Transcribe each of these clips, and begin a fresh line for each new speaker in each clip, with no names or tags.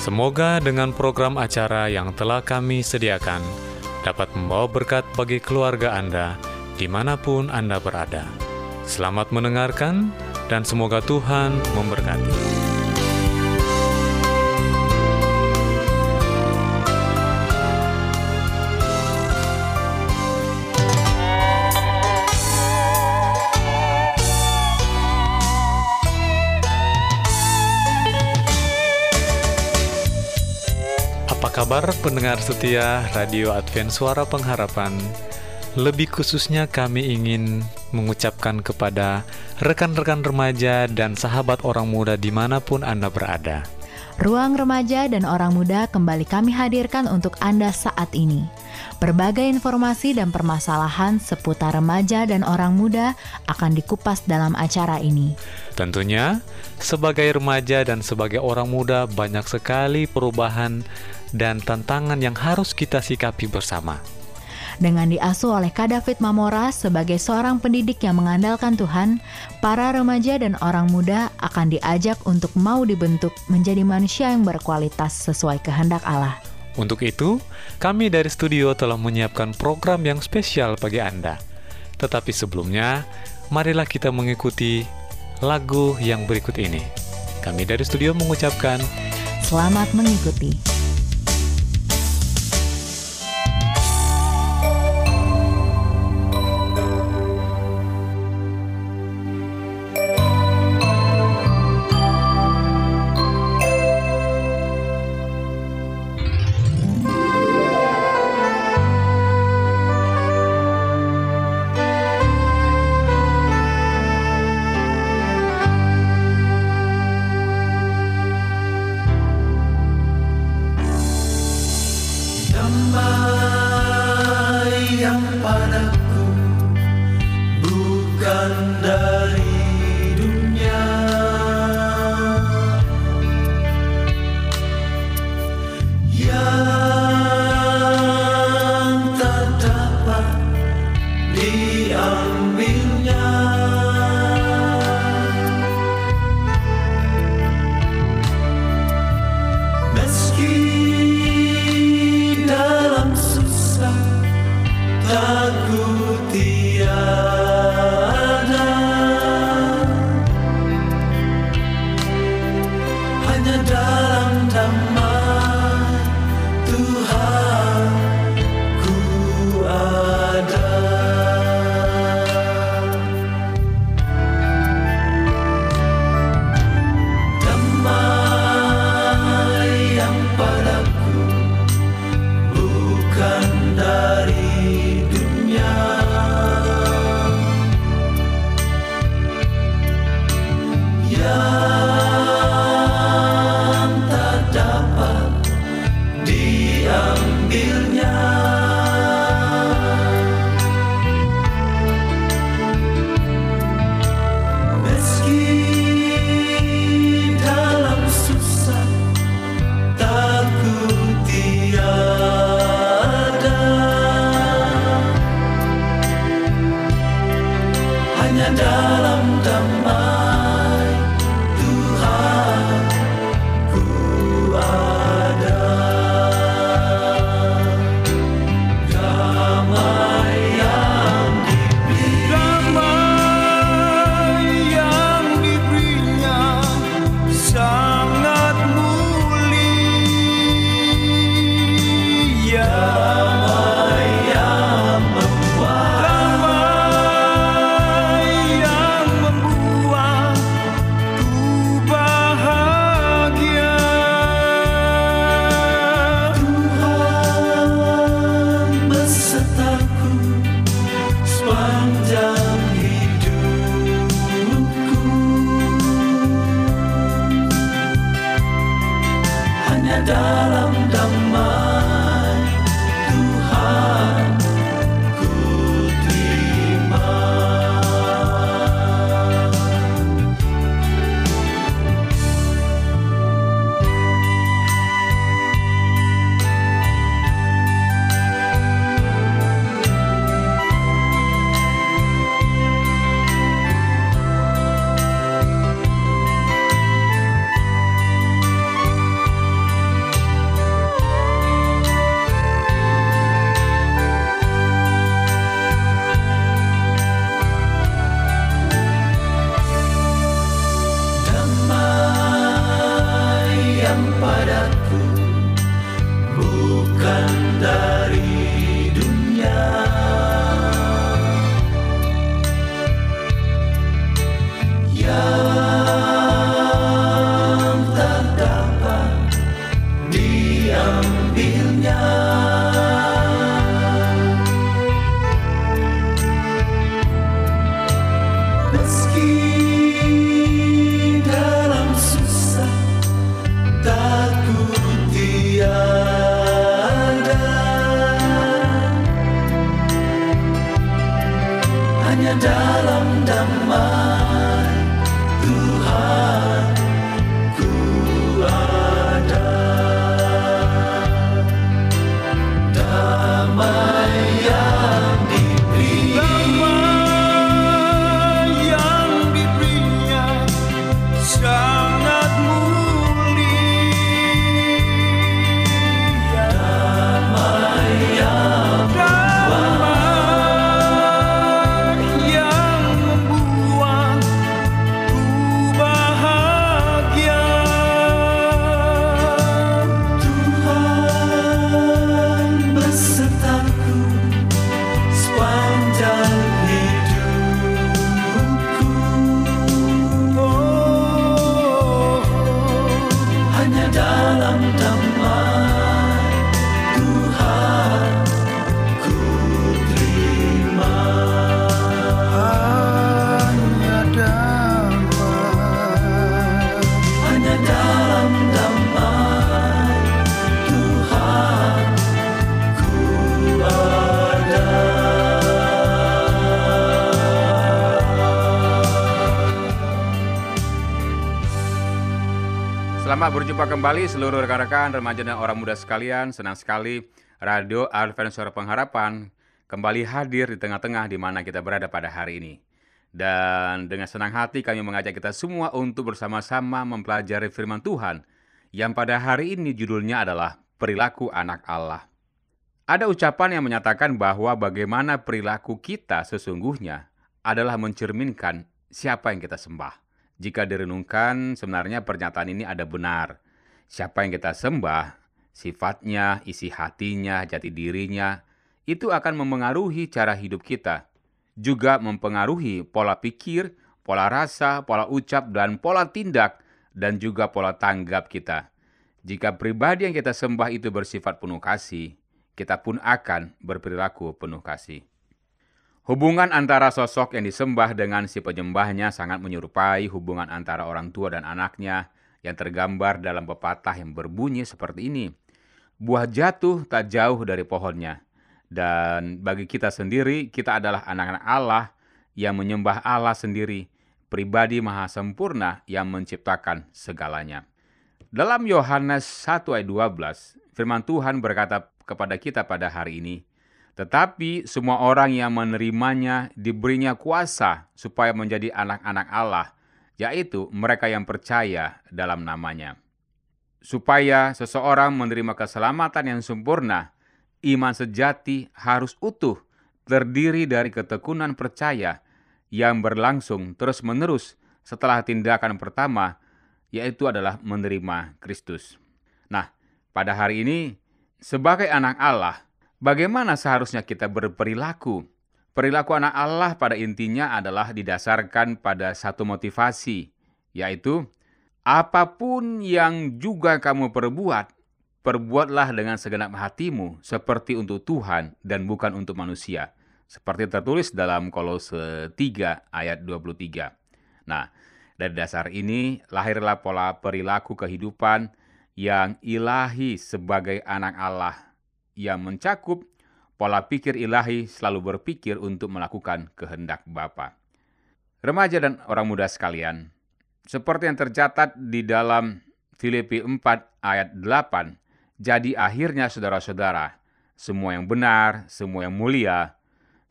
Semoga dengan program acara yang telah kami sediakan dapat membawa berkat bagi keluarga Anda di mana pun Anda berada. Selamat mendengarkan dan semoga Tuhan memberkati. Kabar pendengar setia Radio Advent Suara Pengharapan? Lebih khususnya kami ingin mengucapkan kepada rekan-rekan remaja dan sahabat orang muda di mana pun Anda berada.
Ruang remaja dan orang muda kembali kami hadirkan untuk Anda saat ini. Berbagai informasi dan permasalahan seputar remaja dan orang muda akan dikupas dalam acara ini.
Tentunya, sebagai remaja dan sebagai orang muda, banyak sekali perubahan dan tantangan yang harus kita sikapi bersama.
Dengan diasuh oleh Kak David Mamora sebagai seorang pendidik yang mengandalkan Tuhan, para remaja dan orang muda akan diajak untuk mau dibentuk menjadi manusia yang berkualitas sesuai kehendak Allah.
Untuk itu, kami dari studio telah menyiapkan program yang spesial bagi Anda. Tetapi sebelumnya, marilah kita mengikuti lagu yang berikut ini. Kami dari studio mengucapkan
Selamat mengikuti. Hanya dalam dalam damai
Selamat berjumpa kembali seluruh rekan-rekan, remaja dan orang muda sekalian. Senang sekali Radio Advent Suara Pengharapan kembali hadir di tengah-tengah di mana kita berada pada hari ini. Dan dengan senang hati kami mengajak kita semua untuk bersama-sama mempelajari firman Tuhan yang pada hari ini judulnya adalah Perilaku Anak Allah. Ada ucapan yang menyatakan bahwa bagaimana perilaku kita sesungguhnya adalah mencerminkan siapa yang kita sembah. Jika direnungkan, sebenarnya pernyataan ini ada benar. Siapa yang kita sembah, sifatnya, isi hatinya, jati dirinya, itu akan memengaruhi cara hidup kita. Juga mempengaruhi pola pikir, pola rasa, pola ucap, dan pola tindak, dan juga pola tanggap kita. Jika pribadi yang kita sembah itu bersifat penuh kasih, kita pun akan berperilaku penuh kasih. Hubungan antara sosok yang disembah dengan si penyembahnya sangat menyerupai hubungan antara orang tua dan anaknya yang tergambar dalam pepatah yang berbunyi seperti ini. Buah jatuh tak jauh dari pohonnya. Dan bagi kita sendiri, kita adalah anak-anak Allah yang menyembah Allah sendiri, pribadi maha sempurna yang menciptakan segalanya. Dalam Yohanes 1 ayat 12, firman Tuhan berkata kepada kita pada hari ini, tetapi semua orang yang menerimanya diberinya kuasa supaya menjadi anak-anak Allah, yaitu mereka yang percaya dalam namanya. Supaya seseorang menerima keselamatan yang sempurna, iman sejati harus utuh, terdiri dari ketekunan percaya yang berlangsung terus-menerus setelah tindakan pertama, yaitu adalah menerima Kristus. Nah, pada hari ini, sebagai anak Allah, bagaimana seharusnya kita berperilaku? Perilaku anak Allah pada intinya adalah didasarkan pada satu motivasi, yaitu apa pun yang juga kamu perbuat, perbuatlah dengan segenap hatimu seperti untuk Tuhan dan bukan untuk manusia. Seperti tertulis dalam Kolose 3 ayat 23. Nah, dari dasar ini lahirlah pola perilaku kehidupan yang ilahi sebagai anak Allah yang mencakup pola pikir ilahi selalu berpikir untuk melakukan kehendak Bapa. Remaja dan orang muda sekalian, seperti yang tercatat di dalam Filipi 4 ayat 8, jadi akhirnya saudara-saudara, semua yang benar, semua yang mulia,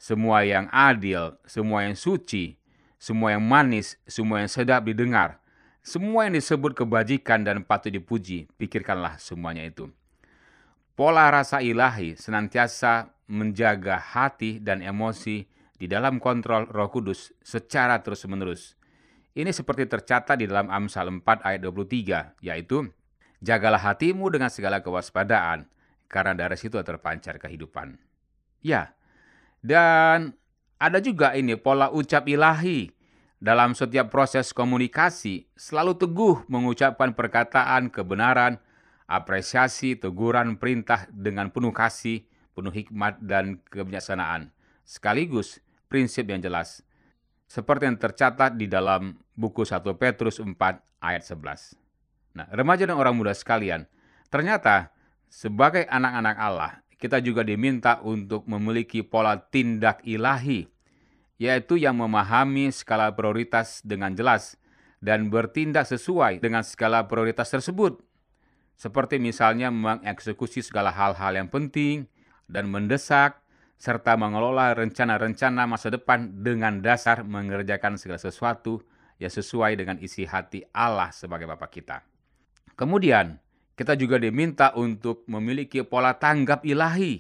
semua yang adil, semua yang suci, semua yang manis, semua yang sedap didengar, semua yang disebut kebajikan dan patut dipuji, pikirkanlah semuanya itu. Pola rasa ilahi senantiasa menjaga hati dan emosi di dalam kontrol Roh Kudus secara terus-menerus. Ini seperti tercatat di dalam Amsal 4 ayat 23, yaitu Jagalah hatimu dengan segala kewaspadaan, karena dari situ terpancar kehidupan. Ya, dan ada juga ini pola ucap ilahi. Dalam setiap proses komunikasi, selalu teguh mengucapkan perkataan kebenaran, apresiasi, teguran, perintah dengan penuh kasih, penuh hikmat, dan kebijaksanaan. Sekaligus prinsip yang jelas. Seperti yang tercatat di dalam buku 1 Petrus 4 ayat 11. Nah, remaja dan orang muda sekalian, ternyata sebagai anak-anak Allah, kita juga diminta untuk memiliki pola tindak ilahi, yaitu yang memahami skala prioritas dengan jelas dan bertindak sesuai dengan skala prioritas tersebut. Seperti misalnya mengeksekusi segala hal-hal yang penting dan mendesak, serta mengelola rencana-rencana masa depan dengan dasar mengerjakan segala sesuatu yang sesuai dengan isi hati Allah sebagai Bapa kita. Kemudian, kita juga diminta untuk memiliki pola tanggap ilahi,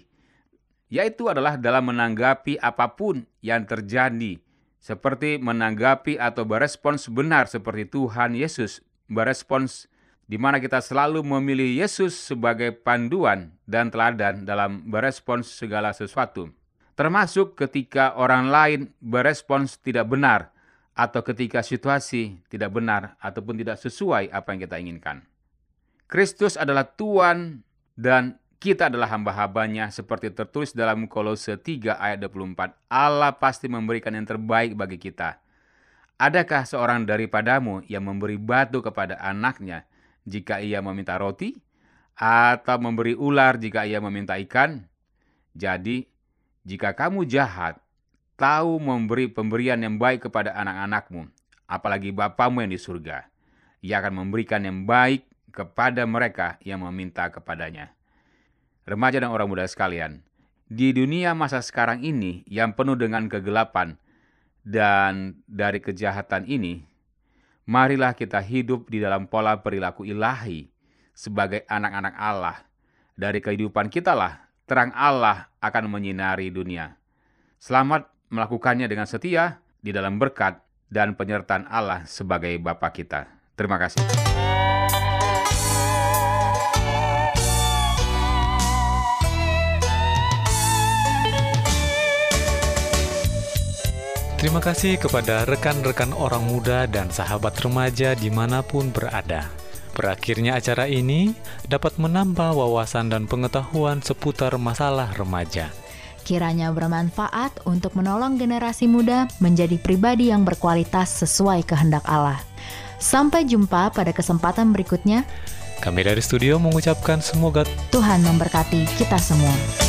yaitu adalah dalam menanggapi apa pun yang terjadi, seperti menanggapi atau berespons benar seperti Tuhan Yesus berespons di mana kita selalu memilih Yesus sebagai panduan dan teladan dalam berespons segala sesuatu. Termasuk ketika orang lain berespons tidak benar atau ketika situasi tidak benar ataupun tidak sesuai apa yang kita inginkan. Kristus adalah Tuhan dan kita adalah hamba-hambanya seperti tertulis dalam Kolose 3 ayat 24. Allah pasti memberikan yang terbaik bagi kita. Adakah seorang daripadamu yang memberi batu kepada anaknya jika ia meminta roti? Atau memberi ular jika ia meminta ikan? Jadi, jika kamu jahat, tahu memberi pemberian yang baik kepada anak-anakmu, apalagi Bapamu yang di surga. Ia akan memberikan yang baik kepada mereka yang meminta kepadanya. Remaja dan orang muda sekalian, di dunia masa sekarang ini yang penuh dengan kegelapan dan dari kejahatan ini, marilah kita hidup di dalam pola perilaku ilahi sebagai anak-anak Allah. Dari kehidupan kita lah terang Allah akan menyinari dunia. Selamat melakukannya dengan setia di dalam berkat dan penyertaan Allah sebagai Bapa kita. Terima kasih.
Terima kasih kepada rekan-rekan orang muda dan sahabat remaja di mana pun berada. Berakhirnya acara ini dapat menambah wawasan dan pengetahuan seputar masalah remaja.
Kiranya bermanfaat untuk menolong generasi muda menjadi pribadi yang berkualitas sesuai kehendak Allah. Sampai jumpa pada kesempatan berikutnya.
Kami dari studio mengucapkan semoga
Tuhan memberkati kita semua.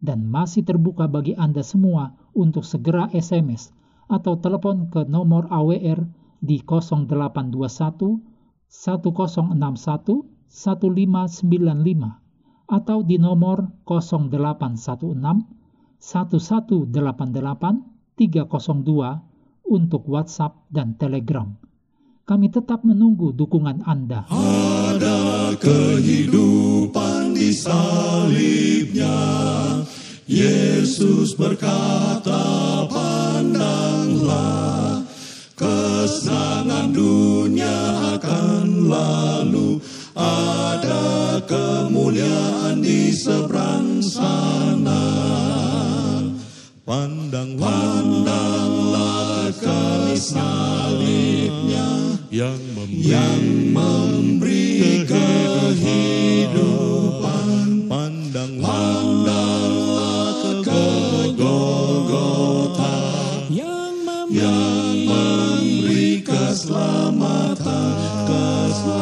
dan masih terbuka bagi Anda semua untuk segera SMS atau telepon ke nomor AWR di 0821 1061 1595 atau di nomor 0816 1188 302 untuk WhatsApp dan Telegram. Kami tetap menunggu dukungan Anda.
Ada kehidupan di salibnya. Yesus berkata, pandanglah, kesenangan dunia akan lalu,
ada kemuliaan di seberang sana. Pandang pandanglah ke salibnya yang memberi, yang memberi kehidupan. Yang memberi, keselamatan, keselamatan.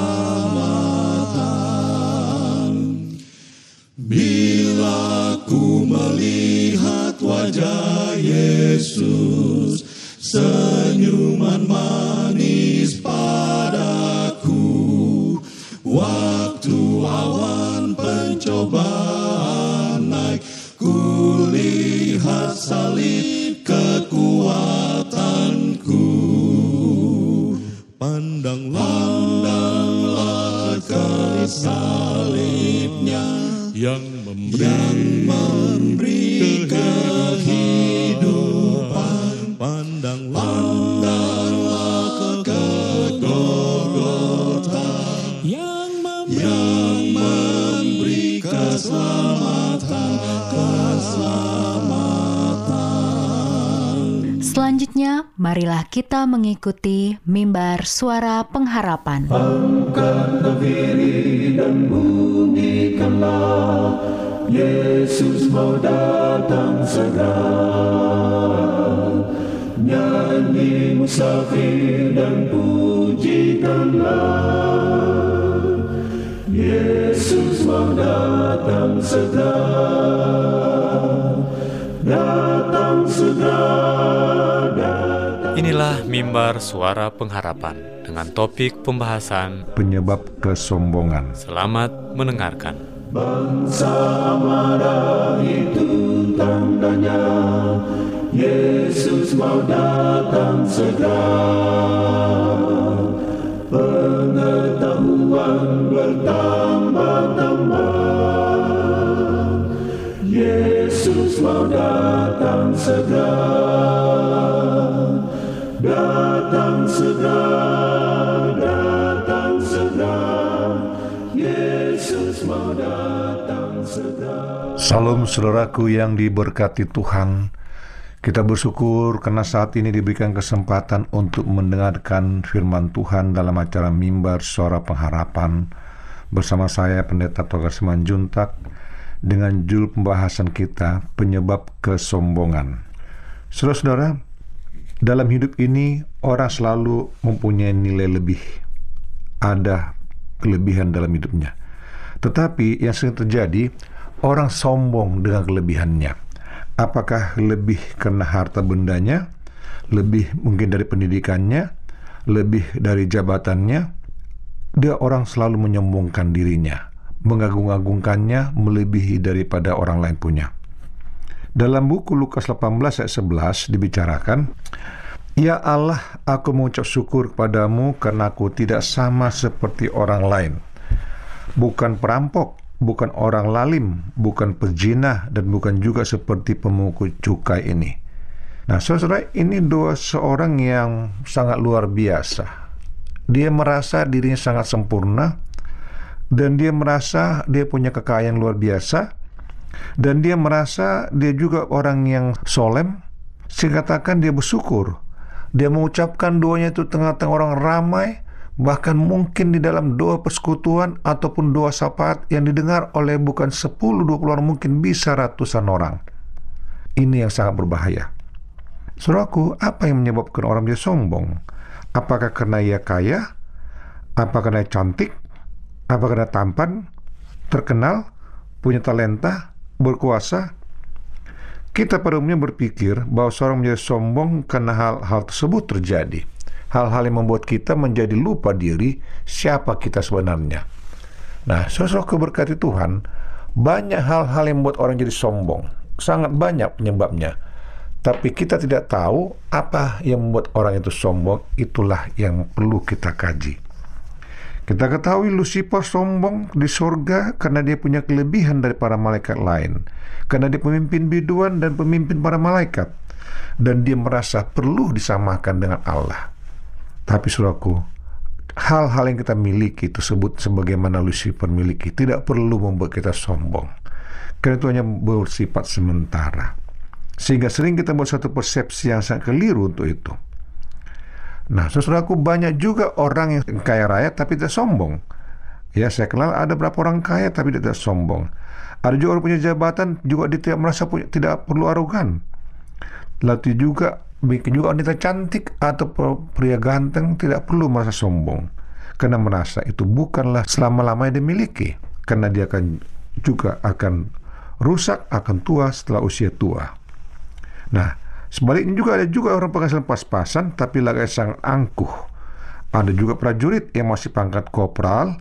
Bila ku melihat wajah Yesus, senyuman manis salibnya yang memberi, yang
Selanjutnya, marilah kita mengikuti mimbar suara pengharapan.
Angkatlah diri dan bunyikanlah Yesus mau datang segera. Nyanyi musafir dan pujikanlah Yesus mau datang segera. Datang segera
Inilah mimbar suara pengharapan dengan topik pembahasan
penyebab kesombongan.
Selamat mendengarkan.
Bangsa marah itu tandanya Yesus mau datang segera Pengetahuan bertambah-tambah Yesus mau datang segera
Salam saudaraku yang diberkati Tuhan. Kita bersyukur karena saat ini diberikan kesempatan untuk mendengarkan firman Tuhan dalam acara Mimbar Suara Pengharapan bersama saya Pendeta Togar Simanjuntak dengan judul pembahasan kita penyebab kesombongan. Saudara-saudara, dalam hidup ini orang selalu mempunyai nilai lebih. Ada kelebihan dalam hidupnya. Tetapi yang sering terjadi, orang sombong dengan kelebihannya. Apakah lebih karena harta bendanya, lebih mungkin dari pendidikannya, lebih dari jabatannya? Dia orang selalu menyombongkan dirinya, mengagung-agungkannya melebihi daripada orang lain punya. Dalam buku Lukas 18 ayat 11 dibicarakan, Ya Allah, aku mengucap syukur kepadamu karena aku tidak sama seperti orang lain. Bukan perampok, bukan orang lalim, bukan pezina, dan bukan juga seperti pemungut cukai ini. Nah, saudara, ini doa seorang yang sangat luar biasa. Dia merasa dirinya sangat sempurna, dan dia merasa dia punya kekayaan luar biasa, dan dia merasa dia juga orang yang solem, sehingga katakan dia bersyukur. Dia mengucapkan doanya itu tengah-tengah orang ramai, bahkan mungkin di dalam doa persekutuan ataupun doa syafaat yang didengar oleh bukan 10-20 orang, mungkin bisa ratusan orang. Ini yang sangat berbahaya. Saudaraku, apa yang menyebabkan orang dia sombong? Apakah karena ia kaya? Apa karena cantik? Apa karena tampan? Terkenal? Punya talenta? Berkuasa? Kita pada umumnya berpikir bahwa seorang menjadi sombong karena hal-hal tersebut terjadi hal-hal yang membuat kita menjadi lupa diri siapa kita sebenarnya. Nah, sosok keberkati Tuhan, banyak hal-hal yang membuat orang jadi sombong. Sangat banyak penyebabnya. Tapi kita tidak tahu apa yang membuat orang itu sombong, itulah yang perlu kita kaji. Kita ketahui Lucifer sombong di surga karena dia punya kelebihan dari para malaikat lain. Karena dia pemimpin biduan dan pemimpin para malaikat. Dan dia merasa perlu disamakan dengan Allah. Tapi suraku, hal-hal yang kita miliki tersebut sebagaimana Lucifer miliki tidak perlu membuat kita sombong. Karena itu hanya bersifat sementara. Sehingga sering kita buat satu persepsi yang sangat keliru untuk itu. Nah, saudaraku banyak juga orang yang kaya raya tapi tidak sombong. Ya, saya kenal ada beberapa orang kaya tapi tidak sombong. Ada juga orang punya jabatan juga dia tidak merasa punya, tidak perlu arogan. Lalu juga bikin juga wanita cantik atau pria ganteng tidak perlu merasa sombong karena merasa itu bukanlah selama-lamanya dimiliki karena dia akan juga akan rusak akan tua setelah usia tua. Nah, sebaliknya juga ada juga orang penghasilan pas-pasan tapi lagi sangat angkuh. Ada juga prajurit yang masih pangkat kopral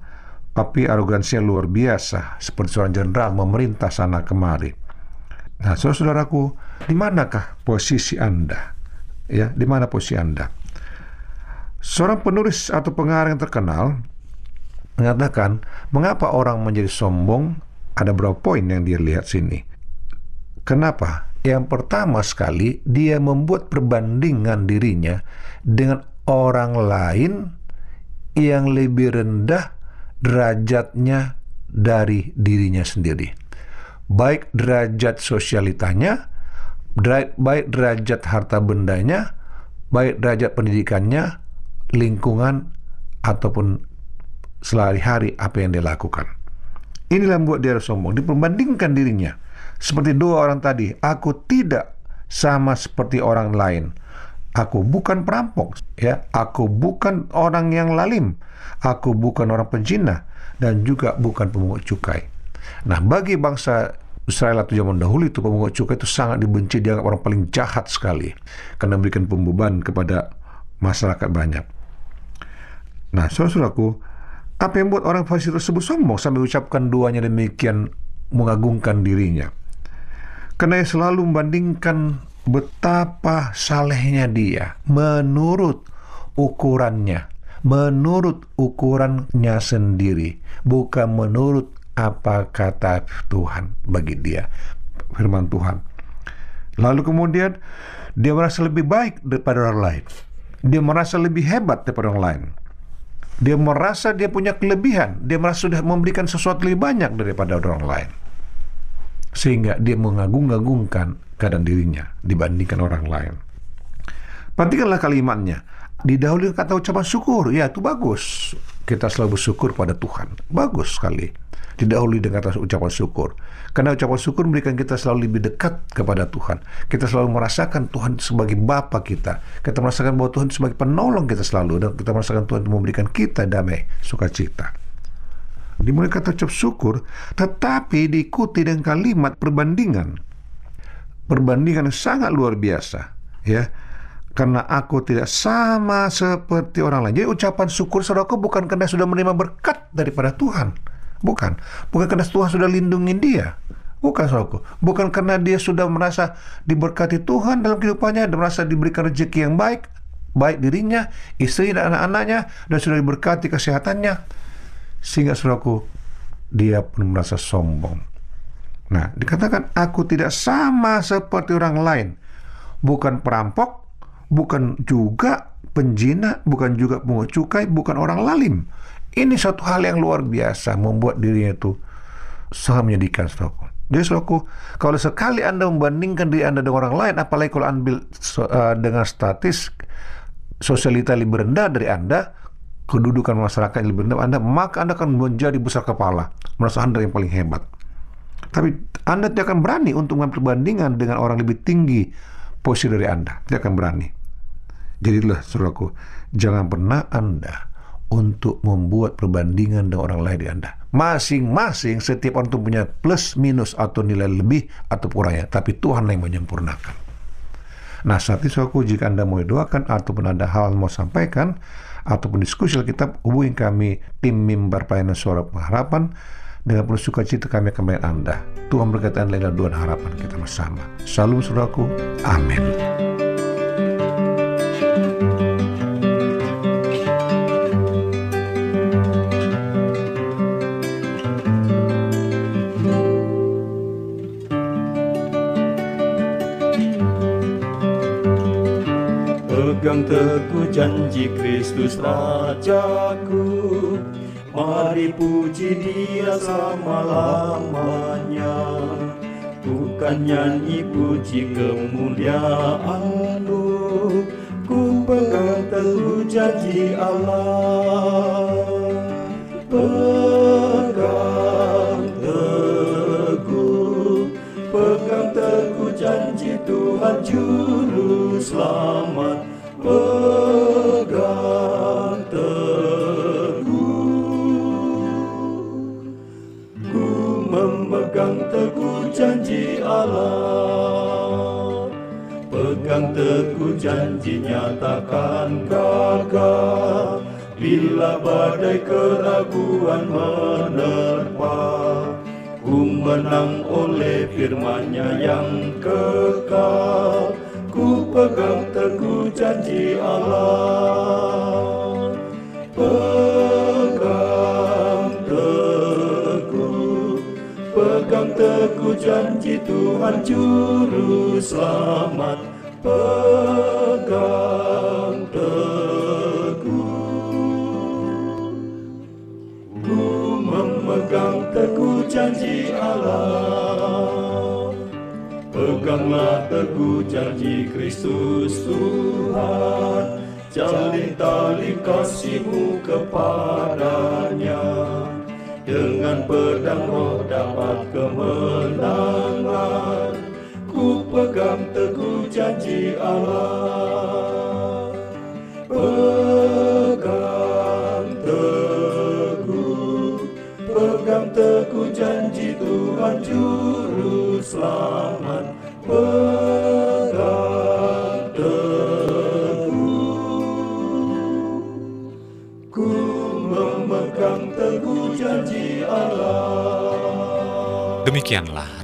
tapi arogansinya luar biasa seperti seorang jenderal memerintah sana kemari. Nah, saudaraku, di manakah posisi Anda? Ya, di mana posisi Anda? Seorang penulis atau pengarang yang terkenal mengatakan, mengapa orang menjadi sombong ada beberapa poin yang dia lihat sini. Kenapa? Yang pertama sekali, dia membuat perbandingan dirinya dengan orang lain yang lebih rendah derajatnya dari dirinya sendiri. Baik derajat sosialitanya, baik derajat harta bendanya, baik derajat pendidikannya, lingkungan, ataupun sehari-hari apa yang dia lakukan. Inilah membuat dia sombong. Diperbandingkan dirinya. Seperti dua orang tadi. Aku tidak sama seperti orang lain. Aku bukan perampok. ya. Aku bukan orang yang lalim. Aku bukan orang penzina. Dan juga bukan pemungut cukai. Nah, bagi bangsa Israel atau zaman dahulu itu pemungut cukai itu sangat dibenci dianggap orang paling jahat sekali karena memberikan pembeban kepada masyarakat banyak. Nah, saudaraku, apa yang membuat orang Farisi tersebut sombong sampai ucapkan duanya demikian mengagungkan dirinya? Karena selalu membandingkan betapa salehnya dia menurut ukurannya, menurut ukurannya sendiri, bukan menurut apa kata Tuhan bagi dia, firman Tuhan. Lalu kemudian dia merasa lebih baik daripada orang lain. Dia merasa lebih hebat daripada orang lain. Dia merasa dia punya kelebihan, dia merasa sudah memberikan sesuatu lebih banyak daripada orang lain. Sehingga dia mengagung-agungkan keadaan dirinya dibandingkan orang lain. Perhatikanlah kalimatnya. Didahului kata ucapan syukur. Ya, itu bagus. Kita selalu bersyukur pada Tuhan. Bagus sekali didahului dengan kata ucapan syukur. Karena ucapan syukur memberikan kita selalu lebih dekat kepada Tuhan. Kita selalu merasakan Tuhan sebagai Bapa kita. Kita merasakan bahwa Tuhan sebagai penolong kita selalu. Dan kita merasakan Tuhan memberikan kita damai, sukacita. Dimulai kata ucap syukur, tetapi diikuti dengan kalimat perbandingan. Perbandingan yang sangat luar biasa. Ya, karena aku tidak sama seperti orang lain. Jadi ucapan syukur saudaraku bukan karena sudah menerima berkat daripada Tuhan Bukan. Bukan karena Tuhan sudah lindungi dia. Bukan, saudaraku. Bukan karena dia sudah merasa diberkati Tuhan dalam kehidupannya, dan merasa diberikan rezeki yang baik, baik dirinya, istri dan anak-anaknya, dan sudah diberkati kesehatannya. Sehingga, saudaraku, dia pun merasa sombong. Nah, dikatakan, aku tidak sama seperti orang lain. Bukan perampok, bukan juga penjina, bukan juga pungut cukai, bukan orang lalim. Ini suatu hal yang luar biasa membuat dirinya itu sangat menyedihkan, saudaraku. Jadi saudaraku, kalau sekali Anda membandingkan diri Anda dengan orang lain, apalagi kalau ambil uh, dengan statis sosialita lebih rendah dari Anda, kedudukan masyarakat yang lebih rendah Anda, maka Anda akan menjadi besar kepala, merasa Anda yang paling hebat. Tapi Anda tidak akan berani untuk mengambil perbandingan dengan orang lebih tinggi posisi dari Anda. Tidak akan berani. Jadi itulah saudaraku, jangan pernah Anda untuk membuat perbandingan dengan orang lain di Anda. Masing-masing setiap orang itu punya plus minus atau nilai lebih atau kurangnya, tapi Tuhan yang menyempurnakan. Nah, saat itu aku jika Anda mau doakan ataupun ada hal mau sampaikan ataupun diskusi Alkitab, hubungi kami tim mimbar pelayanan suara pengharapan dengan penuh sukacita kami akan Anda. Tuhan berkati Anda dua harapan kita bersama. Salam saudaraku. Amin.
Janji Kristus Rajaku Mari puji dia selama-lamanya. Bukan nyanyi puji kemuliaanmu. Ku pegang teguh janji Allah. Pegang teguh Pegang teguh janji Tuhan Juru Selamat. Pegang janji nyatakan gagah Bila badai keraguan menerpa Ku menang oleh firman-Nya yang kekal. Ku pegang teguh janji Allah. Pegang teguh Pegang teguh janji Tuhan Juru Selamat Pegang teguh. Ku memegang teguh janji Allah. Peganglah teguh janji Kristus Tuhan. Jalin tali kasihmu kepadanya. Dengan pedang roh dapat kemenangan Pegang teguh janji Allah. Pegang teguh Pegang teguh janji Tuhan Juru Selamat. Pegang teguh Ku memegang teguh janji Allah.
Demikianlah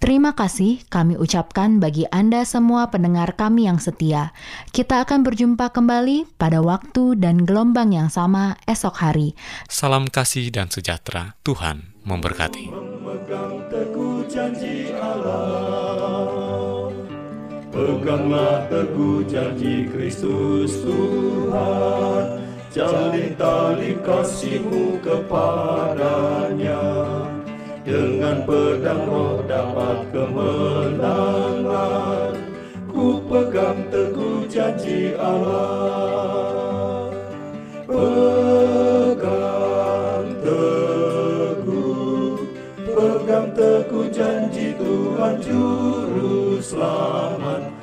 Terima kasih kami ucapkan bagi Anda semua pendengar kami yang setia. Kita akan berjumpa kembali pada waktu dan gelombang yang sama esok hari.
Salam kasih dan sejahtera. Tuhan memberkati.
Memegang teguh janji Allah Peganglah teguh janji Kristus Tuhan Jalin tali kasihmu kepadanya Dengan pedang roh dapat kemenangan. Ku pegang teguh janji Allah. Pegang teguh Pegang teguh janji Tuhan Juru Selamat